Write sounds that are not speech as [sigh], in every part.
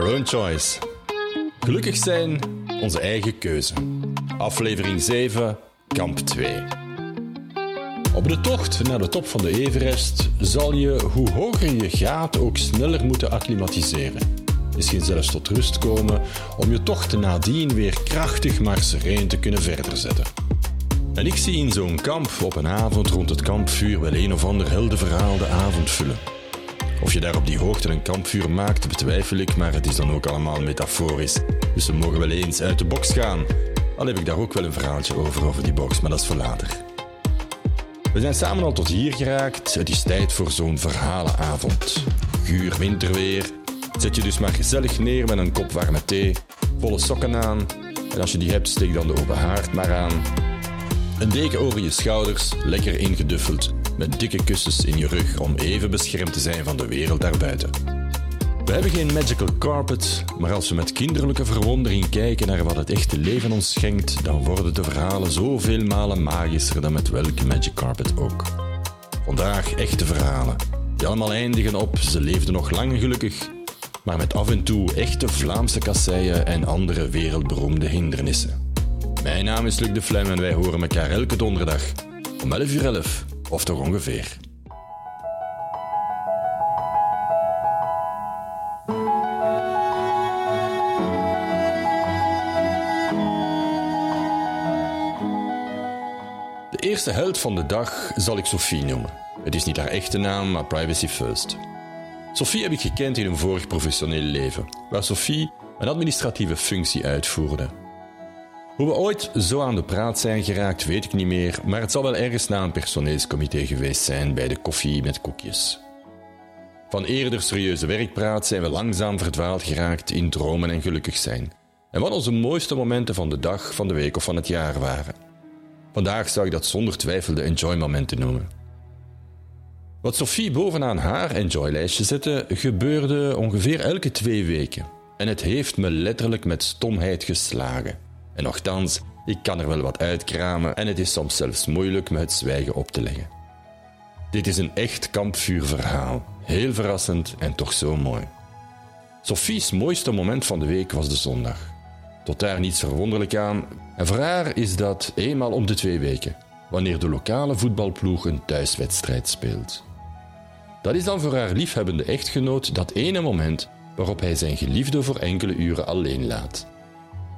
Our own choice. Gelukkig zijn, onze eigen keuze. Aflevering 7, kamp 2. Op de tocht naar de top van de Everest zal je, hoe hoger je gaat, ook sneller moeten acclimatiseren. Misschien zelfs tot rust komen om je tocht nadien weer krachtig maar sereen te kunnen verder zetten. En ik zie in zo'n kamp op een avond rond het kampvuur wel een of ander heldenverhaal de avond vullen. Of je daar op die hoogte een kampvuur maakt, betwijfel ik, maar het is dan ook allemaal metaforisch. Dus we mogen wel eens uit de box gaan. Al heb ik daar ook wel een verhaaltje over, over die box, maar dat is voor later. We zijn samen al tot hier geraakt. Het is tijd voor zo'n verhalenavond. Guur winterweer. Zet je dus maar gezellig neer met een kop warme thee, volle sokken aan. En als je die hebt, steek dan de open haard maar aan. Een deken over je schouders, lekker ingeduffeld, met dikke kussens in je rug om even beschermd te zijn van de wereld daarbuiten. We hebben geen magical carpet, maar als we met kinderlijke verwondering kijken naar wat het echte leven ons schenkt, dan worden de verhalen zoveel malen magischer dan met welke magic carpet ook. Vandaag echte verhalen, die allemaal eindigen op ze leefden nog lang gelukkig, maar met af en toe echte Vlaamse kasseien en andere wereldberoemde hindernissen. Mijn naam is Luc de Flem en wij horen elkaar elke donderdag om 11 uur 11, of toch ongeveer. De eerste held van de dag zal ik Sophie noemen. Het is niet haar echte naam, maar privacy first. Sophie heb ik gekend in een vorig professioneel leven, waar Sophie een administratieve functie uitvoerde. Hoe we ooit zo aan de praat zijn geraakt, weet ik niet meer, maar het zal wel ergens na een personeelscomité geweest zijn bij de koffie met koekjes. Van eerder serieuze werkpraat zijn we langzaam verdwaald geraakt in dromen en gelukkig zijn. En wat onze mooiste momenten van de dag, van de week of van het jaar waren. Vandaag zou ik dat zonder twijfel de enjoy-momenten noemen. Wat Sophie bovenaan haar enjoy-lijstje zette, gebeurde ongeveer elke twee weken. En het heeft me letterlijk met stomheid geslagen. En nochtans, ik kan er wel wat uitkramen en het is soms zelfs moeilijk me het zwijgen op te leggen. Dit is een echt kampvuurverhaal. Heel verrassend en toch zo mooi. Sophie's mooiste moment van de week was de zondag. Tot daar niets verwonderlijk aan. En voor haar is dat eenmaal om de twee weken, wanneer de lokale voetbalploeg een thuiswedstrijd speelt. Dat is dan voor haar liefhebbende echtgenoot dat ene moment waarop hij zijn geliefde voor enkele uren alleen laat.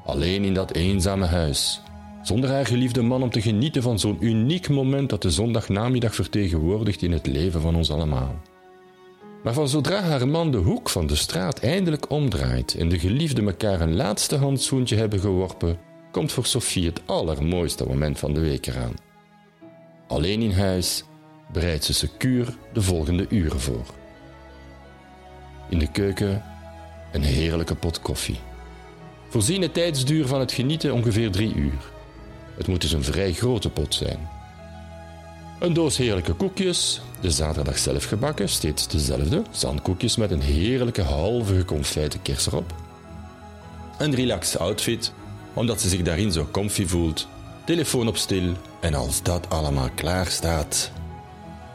Alleen in dat eenzame huis, zonder haar geliefde man om te genieten van zo'n uniek moment dat de zondagnamiddag vertegenwoordigt in het leven van ons allemaal. Maar van zodra haar man de hoek van de straat eindelijk omdraait en de geliefden elkaar een laatste handzoentje hebben geworpen, komt voor Sophie het allermooiste moment van de week eraan. Alleen in huis bereidt ze secuur de volgende uren voor. In de keuken een heerlijke pot koffie. Voorziene tijdsduur van het genieten ongeveer drie uur. Het moet dus een vrij grote pot zijn. Een doos heerlijke koekjes, de zaterdag zelf gebakken, steeds dezelfde, zandkoekjes met een heerlijke halve geconfijte kers erop. Een relaxed outfit, omdat ze zich daarin zo comfy voelt, telefoon op stil en als dat allemaal klaar staat,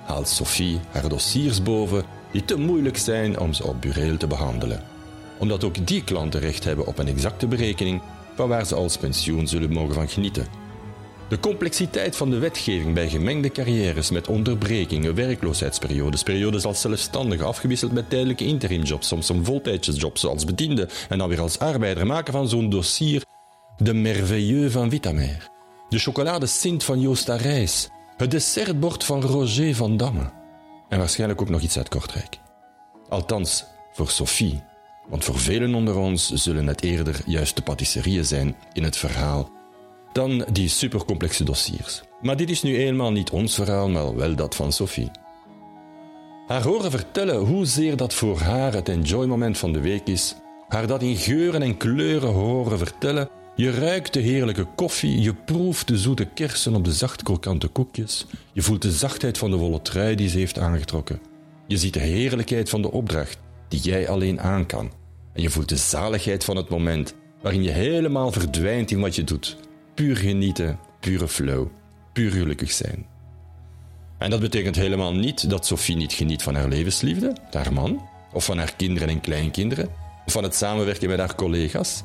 haalt Sophie haar dossiers boven die te moeilijk zijn om ze op bureel te behandelen omdat ook die klanten recht hebben op een exacte berekening van waar ze als pensioen zullen mogen van genieten. De complexiteit van de wetgeving bij gemengde carrières met onderbrekingen, werkloosheidsperiodes, periodes als zelfstandige, afgewisseld met tijdelijke interimjobs, soms een voltijdsjobs als bediende en dan weer als arbeider, maken van zo'n dossier. De merveilleux van Vitamer, de chocolade Sint van Joost Arijs, het dessertbord van Roger van Damme. En waarschijnlijk ook nog iets uit Kortrijk. Althans, voor Sophie want voor velen onder ons zullen het eerder juist de patisserieën zijn in het verhaal dan die supercomplexe dossiers. Maar dit is nu eenmaal niet ons verhaal, maar wel dat van Sophie. Haar horen vertellen hoezeer dat voor haar het enjoy-moment van de week is, haar dat in geuren en kleuren horen vertellen, je ruikt de heerlijke koffie, je proeft de zoete kersen op de zacht krokante koekjes, je voelt de zachtheid van de wollen trui die ze heeft aangetrokken. Je ziet de heerlijkheid van de opdracht die jij alleen aan kan. En je voelt de zaligheid van het moment, waarin je helemaal verdwijnt in wat je doet. Puur genieten, pure flow, puur gelukkig zijn. En dat betekent helemaal niet dat Sophie niet geniet van haar levensliefde, haar man, of van haar kinderen en kleinkinderen. van het samenwerken met haar collega's.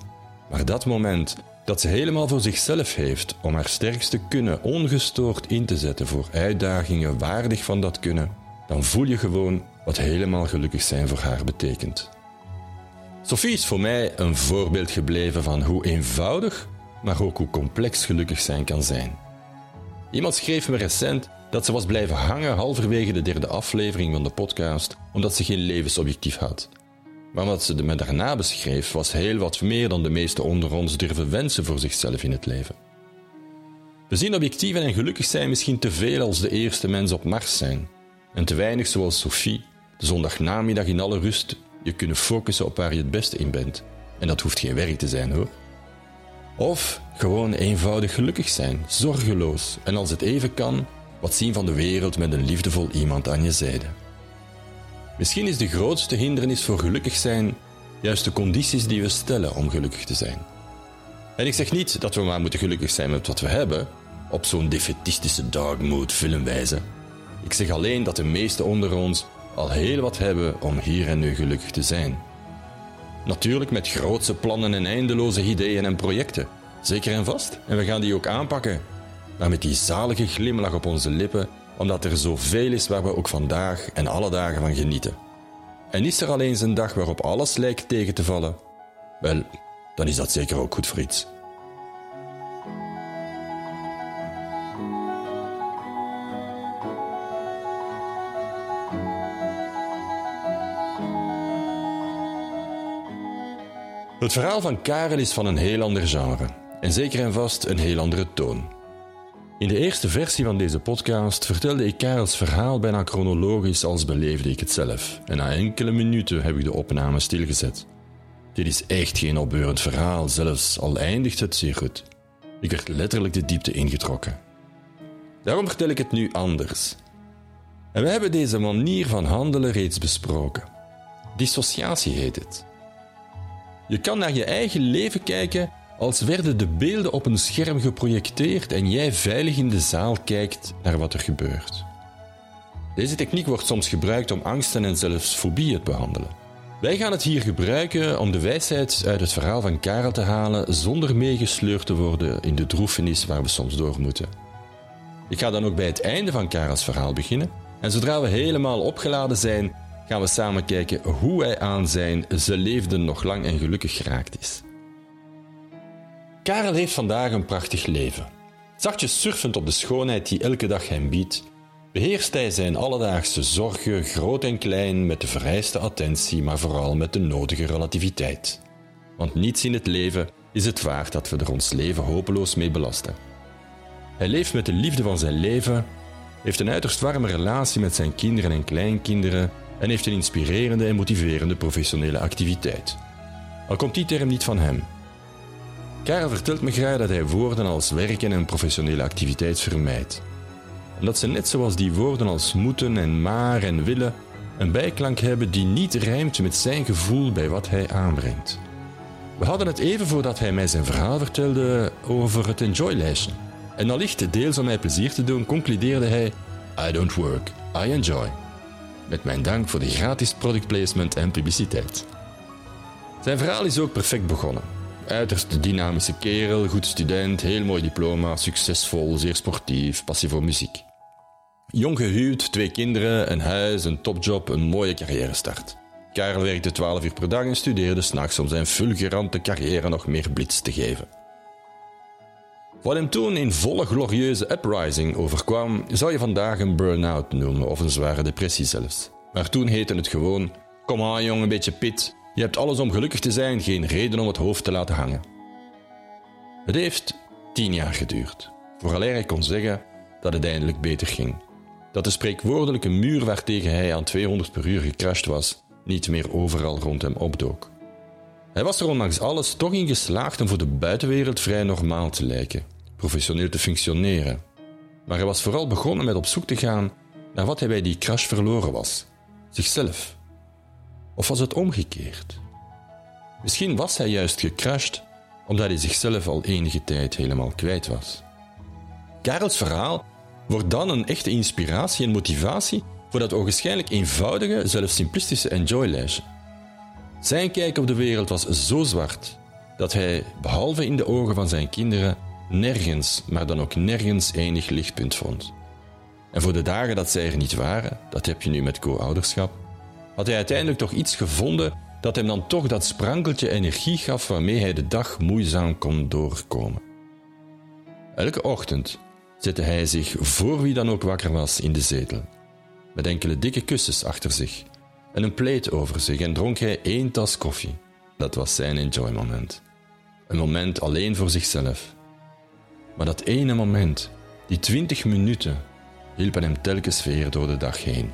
Maar dat moment dat ze helemaal voor zichzelf heeft om haar sterkste kunnen ongestoord in te zetten voor uitdagingen waardig van dat kunnen, dan voel je gewoon wat helemaal gelukkig zijn voor haar betekent. Sophie is voor mij een voorbeeld gebleven van hoe eenvoudig, maar ook hoe complex gelukkig zijn kan zijn. Iemand schreef me recent dat ze was blijven hangen halverwege de derde aflevering van de podcast omdat ze geen levensobjectief had. Maar wat ze me daarna beschreef was heel wat meer dan de meesten onder ons durven wensen voor zichzelf in het leven. We zien objectieven en gelukkig zijn misschien te veel als de eerste mens op Mars zijn, en te weinig zoals Sophie, de zondagnamiddag in alle rust je kunnen focussen op waar je het beste in bent. En dat hoeft geen werk te zijn hoor. Of gewoon eenvoudig gelukkig zijn, zorgeloos en als het even kan, wat zien van de wereld met een liefdevol iemand aan je zijde. Misschien is de grootste hindernis voor gelukkig zijn juist de condities die we stellen om gelukkig te zijn. En ik zeg niet dat we maar moeten gelukkig zijn met wat we hebben, op zo'n defetistische mood filmwijze. Ik zeg alleen dat de meesten onder ons al heel wat hebben om hier en nu gelukkig te zijn. Natuurlijk met grootse plannen en eindeloze ideeën en projecten, zeker en vast, en we gaan die ook aanpakken. Maar met die zalige glimlach op onze lippen, omdat er zoveel is waar we ook vandaag en alle dagen van genieten. En is er alleen een dag waarop alles lijkt tegen te vallen? Wel, dan is dat zeker ook goed voor iets. Het verhaal van Karel is van een heel ander genre en zeker en vast een heel andere toon. In de eerste versie van deze podcast vertelde ik Karels verhaal bijna chronologisch als beleefde ik het zelf en na enkele minuten heb ik de opname stilgezet. Dit is echt geen opbeurend verhaal, zelfs al eindigt het zeer goed. Ik werd letterlijk de diepte ingetrokken. Daarom vertel ik het nu anders. En we hebben deze manier van handelen reeds besproken. Dissociatie heet het. Je kan naar je eigen leven kijken als werden de beelden op een scherm geprojecteerd en jij veilig in de zaal kijkt naar wat er gebeurt. Deze techniek wordt soms gebruikt om angsten en zelfs fobieën te behandelen. Wij gaan het hier gebruiken om de wijsheid uit het verhaal van Karel te halen zonder meegesleurd te worden in de droefenis waar we soms door moeten. Ik ga dan ook bij het einde van Karels verhaal beginnen en zodra we helemaal opgeladen zijn, gaan we samen kijken hoe hij aan zijn ze leefden nog lang en gelukkig geraakt is. Karel heeft vandaag een prachtig leven. Zachtjes surfend op de schoonheid die elke dag hem biedt, beheerst hij zijn alledaagse zorgen, groot en klein, met de vereiste attentie, maar vooral met de nodige relativiteit. Want niets in het leven is het waard dat we er ons leven hopeloos mee belasten. Hij leeft met de liefde van zijn leven, heeft een uiterst warme relatie met zijn kinderen en kleinkinderen en heeft een inspirerende en motiverende professionele activiteit. Al komt die term niet van hem. Karel vertelt me graag dat hij woorden als werken en professionele activiteit vermijdt. Omdat ze net zoals die woorden als moeten en maar en willen een bijklank hebben die niet rijmt met zijn gevoel bij wat hij aanbrengt. We hadden het even voordat hij mij zijn verhaal vertelde over het enjoy-lijstje. En allicht deels om mij plezier te doen, concludeerde hij: I don't work, I enjoy. Met mijn dank voor de gratis product placement en publiciteit. Zijn verhaal is ook perfect begonnen. Uiterst dynamische kerel, goed student, heel mooi diploma, succesvol, zeer sportief, passie voor muziek. Jong gehuwd, twee kinderen, een huis, een topjob, een mooie carrière start. Karel werkte 12 uur per dag en studeerde s'nachts om zijn fulgurante carrière nog meer blitz te geven. Wat hem toen in volle glorieuze uprising overkwam, zou je vandaag een burn-out noemen of een zware depressie zelfs. Maar toen heette het gewoon: Kom aan, jongen, een beetje pit. Je hebt alles om gelukkig te zijn, geen reden om het hoofd te laten hangen. Het heeft tien jaar geduurd, vooraleer hij kon zeggen dat het eindelijk beter ging. Dat de spreekwoordelijke muur waartegen hij aan 200 per uur gecrashed was, niet meer overal rond hem opdook. Hij was er ondanks alles toch in geslaagd om voor de buitenwereld vrij normaal te lijken, professioneel te functioneren. Maar hij was vooral begonnen met op zoek te gaan naar wat hij bij die crash verloren was: zichzelf. Of was het omgekeerd? Misschien was hij juist gecrashed omdat hij zichzelf al enige tijd helemaal kwijt was. Karels verhaal wordt dan een echte inspiratie en motivatie voor dat ogenschijnlijk eenvoudige, zelfs simplistische enjoy-lijstje. Zijn kijk op de wereld was zo zwart dat hij, behalve in de ogen van zijn kinderen, nergens, maar dan ook nergens enig lichtpunt vond. En voor de dagen dat zij er niet waren, dat heb je nu met co-ouderschap, had hij uiteindelijk toch iets gevonden dat hem dan toch dat sprankeltje energie gaf waarmee hij de dag moeizaam kon doorkomen. Elke ochtend zette hij zich voor wie dan ook wakker was in de zetel, met enkele dikke kussens achter zich en een pleet over zich en dronk hij één tas koffie. Dat was zijn enjoy-moment. Een moment alleen voor zichzelf. Maar dat ene moment, die twintig minuten, hielpen hem telkens weer door de dag heen.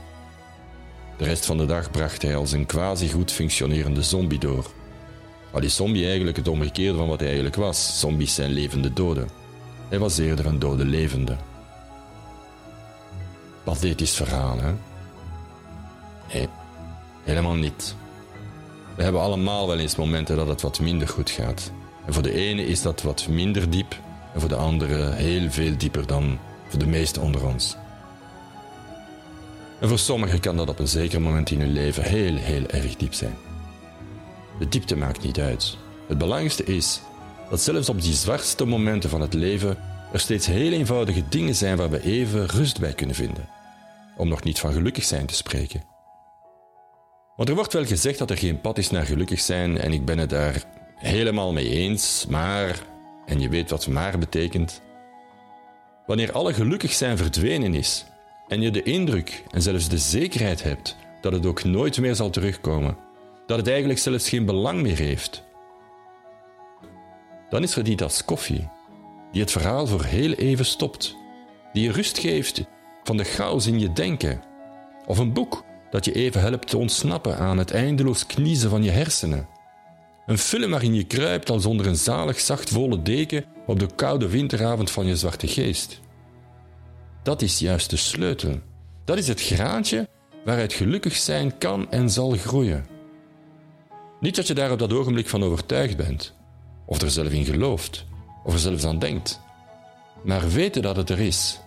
De rest van de dag bracht hij als een quasi goed functionerende zombie door. Al is zombie eigenlijk het omgekeerde van wat hij eigenlijk was. Zombies zijn levende doden. Hij was eerder een dode levende. Pathetisch verhaal, hè? Nee, helemaal niet. We hebben allemaal wel eens momenten dat het wat minder goed gaat. En voor de ene is dat wat minder diep, en voor de andere heel veel dieper dan voor de meesten onder ons. En voor sommigen kan dat op een zeker moment in hun leven heel, heel erg diep zijn. De diepte maakt niet uit. Het belangrijkste is dat zelfs op die zwartste momenten van het leven er steeds heel eenvoudige dingen zijn waar we even rust bij kunnen vinden. Om nog niet van gelukkig zijn te spreken. Want er wordt wel gezegd dat er geen pad is naar gelukkig zijn en ik ben het daar helemaal mee eens, maar, en je weet wat maar betekent, wanneer alle gelukkig zijn verdwenen is en je de indruk en zelfs de zekerheid hebt dat het ook nooit meer zal terugkomen, dat het eigenlijk zelfs geen belang meer heeft, dan is er die tas koffie, die het verhaal voor heel even stopt, die je rust geeft van de chaos in je denken, of een boek dat je even helpt te ontsnappen aan het eindeloos kniezen van je hersenen. Een film waarin je kruipt als onder een zalig zacht volle deken op de koude winteravond van je zwarte geest. Dat is juist de sleutel. Dat is het graantje waaruit gelukkig zijn kan en zal groeien. Niet dat je daar op dat ogenblik van overtuigd bent, of er zelf in gelooft, of er zelfs aan denkt. Maar weten dat het er is,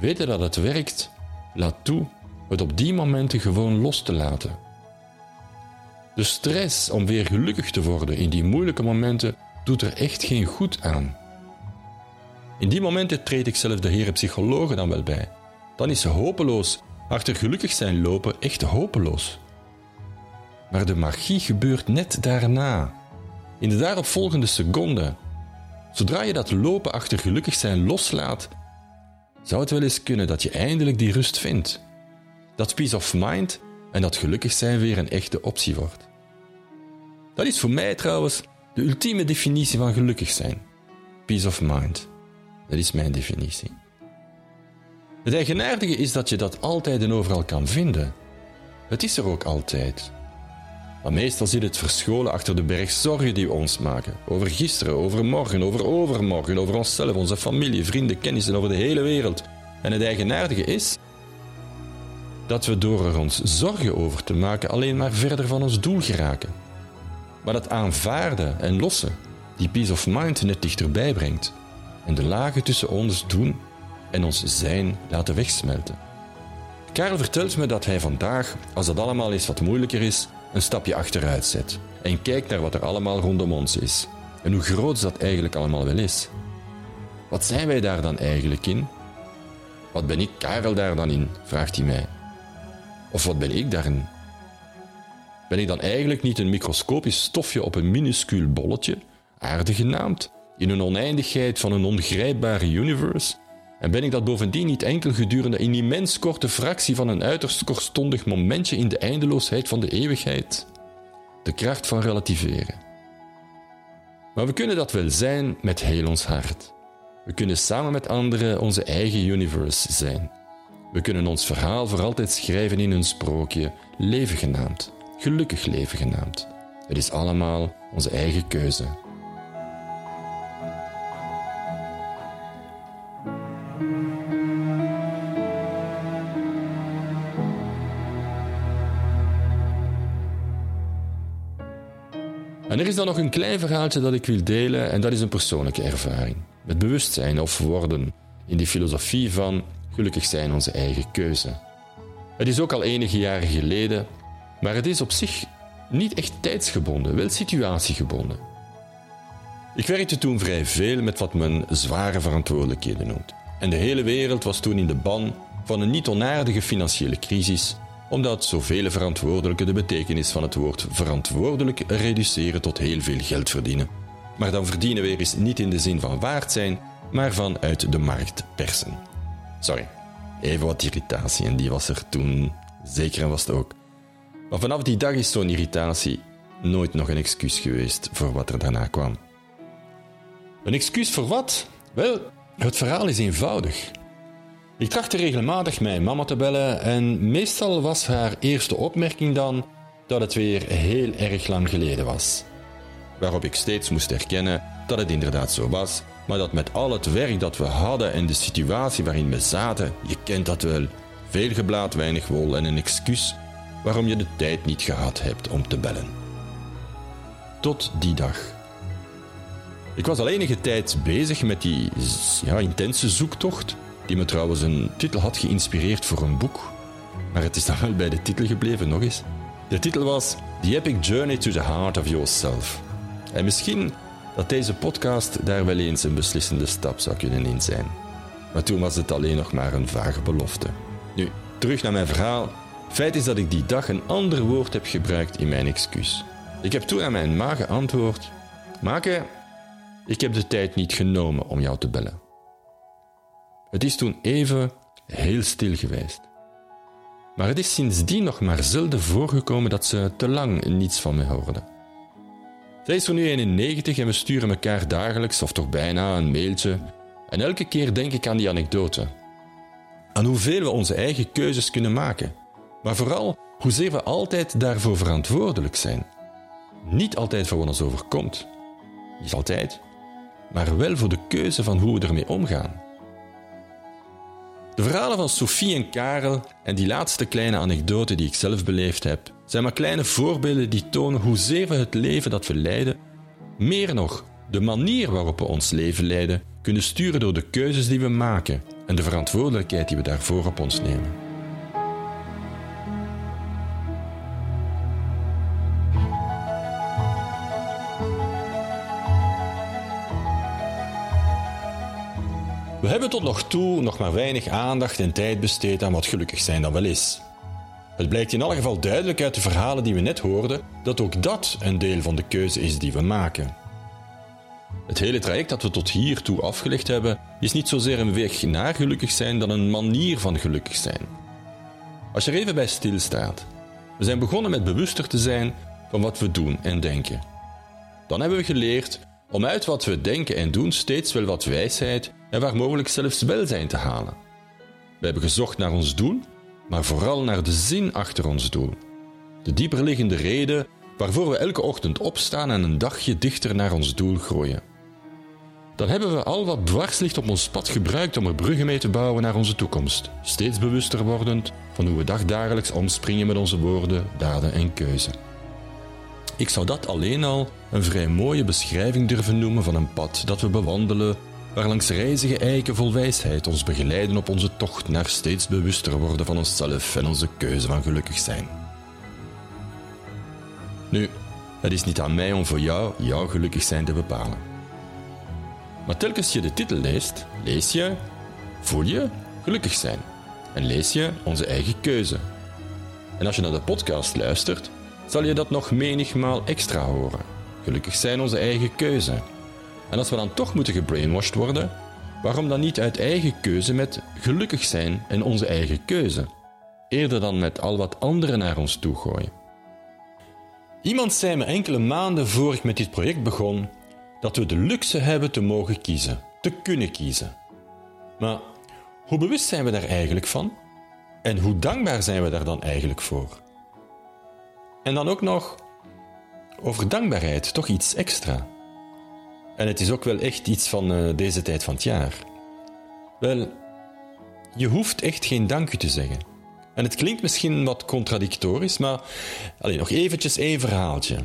weten dat het werkt, laat toe het op die momenten gewoon los te laten. De stress om weer gelukkig te worden in die moeilijke momenten doet er echt geen goed aan. In die momenten treed ik zelf de heren psychologen dan wel bij. Dan is ze hopeloos. Achter gelukkig zijn lopen echt hopeloos. Maar de magie gebeurt net daarna. In de daaropvolgende seconde. Zodra je dat lopen achter gelukkig zijn loslaat, zou het wel eens kunnen dat je eindelijk die rust vindt. Dat peace of mind en dat gelukkig zijn weer een echte optie wordt. Dat is voor mij trouwens de ultieme definitie van gelukkig zijn. Peace of mind. Dat is mijn definitie. Het eigenaardige is dat je dat altijd en overal kan vinden. Het is er ook altijd. Maar meestal zit het verscholen achter de berg zorgen die we ons maken. Over gisteren, over morgen, over overmorgen, over onszelf, onze familie, vrienden, kennissen, over de hele wereld. En het eigenaardige is dat we door er ons zorgen over te maken alleen maar verder van ons doel geraken. Maar dat aanvaarden en lossen die peace of mind net dichterbij brengt en de lagen tussen ons doen en ons zijn laten wegsmelten. Karel vertelt me dat hij vandaag, als dat allemaal eens wat moeilijker is, een stapje achteruit zet en kijkt naar wat er allemaal rondom ons is en hoe groot dat eigenlijk allemaal wel is. Wat zijn wij daar dan eigenlijk in? Wat ben ik Karel daar dan in? vraagt hij mij. Of wat ben ik daarin? Ben ik dan eigenlijk niet een microscopisch stofje op een minuscuul bolletje, aarde genaamd, in een oneindigheid van een ongrijpbare universe? En ben ik dat bovendien niet enkel gedurende een immens korte fractie van een uiterst kortstondig momentje in de eindeloosheid van de eeuwigheid? De kracht van relativeren. Maar we kunnen dat wel zijn met heel ons hart. We kunnen samen met anderen onze eigen universe zijn. We kunnen ons verhaal voor altijd schrijven in een sprookje, leven genaamd, gelukkig leven genaamd. Het is allemaal onze eigen keuze. En er is dan nog een klein verhaaltje dat ik wil delen, en dat is een persoonlijke ervaring. Het bewustzijn of worden in die filosofie van gelukkig zijn onze eigen keuze. Het is ook al enige jaren geleden, maar het is op zich niet echt tijdsgebonden, wel situatiegebonden. Ik werkte toen vrij veel met wat men zware verantwoordelijkheden noemt. En de hele wereld was toen in de ban van een niet onaardige financiële crisis, omdat zoveel verantwoordelijke de betekenis van het woord verantwoordelijk reduceren tot heel veel geld verdienen. Maar dan verdienen weer eens niet in de zin van waard zijn, maar van uit de markt persen. Sorry, even wat irritatie en die was er toen zeker en was het ook. Maar vanaf die dag is zo'n irritatie nooit nog een excuus geweest voor wat er daarna kwam. Een excuus voor wat? Wel, het verhaal is eenvoudig. Ik trachtte regelmatig mijn mama te bellen en meestal was haar eerste opmerking dan dat het weer heel erg lang geleden was. Waarop ik steeds moest erkennen dat het inderdaad zo was, maar dat met al het werk dat we hadden en de situatie waarin we zaten, je kent dat wel, veel geblaad, weinig wol en een excuus waarom je de tijd niet gehad hebt om te bellen. Tot die dag. Ik was al enige tijd bezig met die ja, intense zoektocht, die me trouwens een titel had geïnspireerd voor een boek. Maar het is dan wel bij de titel gebleven, nog eens. De titel was The Epic Journey to the Heart of Yourself. En misschien dat deze podcast daar wel eens een beslissende stap zou kunnen in zijn. Maar toen was het alleen nog maar een vage belofte. Nu, terug naar mijn verhaal. Feit is dat ik die dag een ander woord heb gebruikt in mijn excuus. Ik heb toen aan mijn ma geantwoord: Make, ik heb de tijd niet genomen om jou te bellen. Het is toen even heel stil geweest. Maar het is sindsdien nog maar zelden voorgekomen dat ze te lang niets van me hoorde. Zij is er nu 91 en we sturen elkaar dagelijks, of toch bijna, een mailtje. En elke keer denk ik aan die anekdote. Aan hoeveel we onze eigen keuzes kunnen maken. Maar vooral hoezeer we altijd daarvoor verantwoordelijk zijn. Niet altijd voor wat ons overkomt. Niet altijd, maar wel voor de keuze van hoe we ermee omgaan. De verhalen van Sophie en Karel en die laatste kleine anekdote die ik zelf beleefd heb, zijn maar kleine voorbeelden die tonen hoezeer we het leven dat we leiden, meer nog, de manier waarop we ons leven leiden, kunnen sturen door de keuzes die we maken en de verantwoordelijkheid die we daarvoor op ons nemen. Tot nog toe nog maar weinig aandacht en tijd besteed aan wat gelukkig zijn dan wel is. Het blijkt in alle geval duidelijk uit de verhalen die we net hoorden dat ook dat een deel van de keuze is die we maken. Het hele traject dat we tot hier toe afgelegd hebben, is niet zozeer een weg naar gelukkig zijn dan een manier van gelukkig zijn. Als je er even bij stilstaat, we zijn begonnen met bewuster te zijn van wat we doen en denken. Dan hebben we geleerd om uit wat we denken en doen steeds wel wat wijsheid en waar mogelijk zelfs welzijn te halen. We hebben gezocht naar ons doel, maar vooral naar de zin achter ons doel. De dieperliggende reden waarvoor we elke ochtend opstaan en een dagje dichter naar ons doel groeien. Dan hebben we al wat dwarslicht op ons pad gebruikt om er bruggen mee te bouwen naar onze toekomst, steeds bewuster wordend van hoe we dagdagelijks omspringen met onze woorden, daden en keuze. Ik zou dat alleen al een vrij mooie beschrijving durven noemen van een pad dat we bewandelen, waarlangs reizige eiken vol wijsheid ons begeleiden op onze tocht naar steeds bewuster worden van onszelf en onze keuze van gelukkig zijn. Nu, het is niet aan mij om voor jou jouw gelukkig zijn te bepalen. Maar telkens je de titel leest, lees je, voel je gelukkig zijn. En lees je onze eigen keuze. En als je naar de podcast luistert, zal je dat nog menigmaal extra horen. Gelukkig zijn onze eigen keuze. En als we dan toch moeten gebrainwashed worden, waarom dan niet uit eigen keuze met gelukkig zijn en onze eigen keuze? Eerder dan met al wat anderen naar ons toe gooien. Iemand zei me enkele maanden voor ik met dit project begon dat we de luxe hebben te mogen kiezen, te kunnen kiezen. Maar hoe bewust zijn we daar eigenlijk van? En hoe dankbaar zijn we daar dan eigenlijk voor? En dan ook nog over dankbaarheid, toch iets extra. En het is ook wel echt iets van uh, deze tijd van het jaar. Wel, je hoeft echt geen dank u te zeggen. En het klinkt misschien wat contradictorisch, maar alleen nog eventjes één verhaaltje.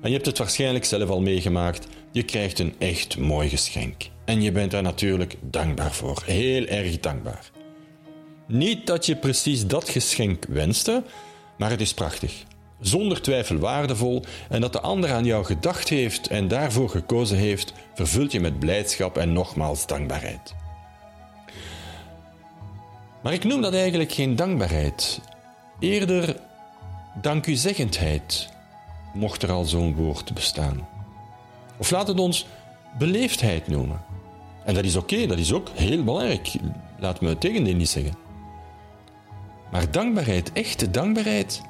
En je hebt het waarschijnlijk zelf al meegemaakt. Je krijgt een echt mooi geschenk. En je bent daar natuurlijk dankbaar voor. Heel erg dankbaar. Niet dat je precies dat geschenk wenste, maar het is prachtig. Zonder twijfel waardevol en dat de ander aan jou gedacht heeft en daarvoor gekozen heeft, vervult je met blijdschap en nogmaals dankbaarheid. Maar ik noem dat eigenlijk geen dankbaarheid, eerder dankuzeggendheid, mocht er al zo'n woord bestaan. Of laat het ons beleefdheid noemen. En dat is oké, dat is ook heel belangrijk. Laat me het tegendeel niet zeggen. Maar dankbaarheid, echte dankbaarheid,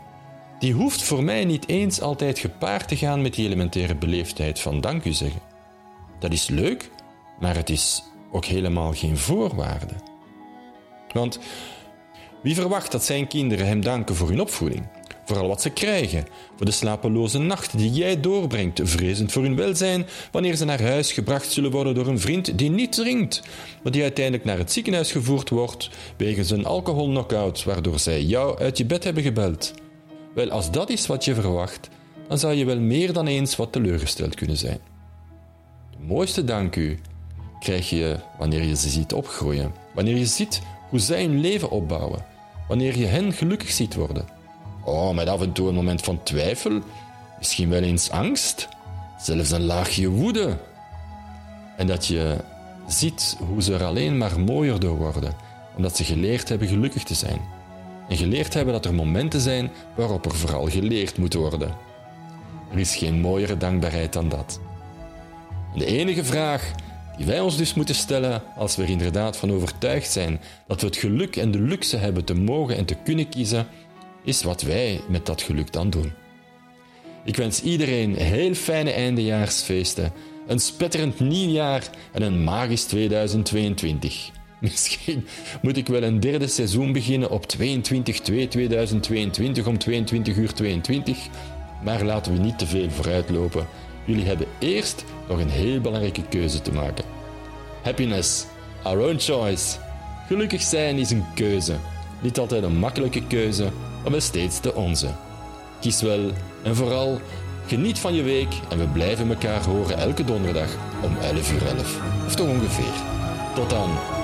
die hoeft voor mij niet eens altijd gepaard te gaan met die elementaire beleefdheid van dank u zeggen. Dat is leuk, maar het is ook helemaal geen voorwaarde. Want wie verwacht dat zijn kinderen hem danken voor hun opvoeding? Vooral wat ze krijgen, voor de slapeloze nacht die jij doorbrengt, vrezend voor hun welzijn wanneer ze naar huis gebracht zullen worden door een vriend die niet drinkt, maar die uiteindelijk naar het ziekenhuis gevoerd wordt wegens een alcoholknockout, waardoor zij jou uit je bed hebben gebeld. Wel, als dat is wat je verwacht, dan zou je wel meer dan eens wat teleurgesteld kunnen zijn. De mooiste dank u krijg je wanneer je ze ziet opgroeien, wanneer je ziet hoe zij hun leven opbouwen, wanneer je hen gelukkig ziet worden. Oh, met af en toe een moment van twijfel, misschien wel eens angst, zelfs een laagje woede. En dat je ziet hoe ze er alleen maar mooier door worden, omdat ze geleerd hebben gelukkig te zijn. En geleerd hebben dat er momenten zijn waarop er vooral geleerd moet worden. Er is geen mooiere dankbaarheid dan dat. de enige vraag die wij ons dus moeten stellen als we er inderdaad van overtuigd zijn dat we het geluk en de luxe hebben te mogen en te kunnen kiezen, is wat wij met dat geluk dan doen. Ik wens iedereen heel fijne eindejaarsfeesten, een spetterend nieuwjaar en een magisch 2022. [laughs] Misschien moet ik wel een derde seizoen beginnen op 22-2-2022 om 22 uur 22, maar laten we niet te veel vooruitlopen. Jullie hebben eerst nog een heel belangrijke keuze te maken. Happiness, our own choice. Gelukkig zijn is een keuze. Niet altijd een makkelijke keuze, maar steeds de onze. Kies wel en vooral geniet van je week en we blijven elkaar horen elke donderdag om 11 uur 11. Of toch ongeveer. Tot dan.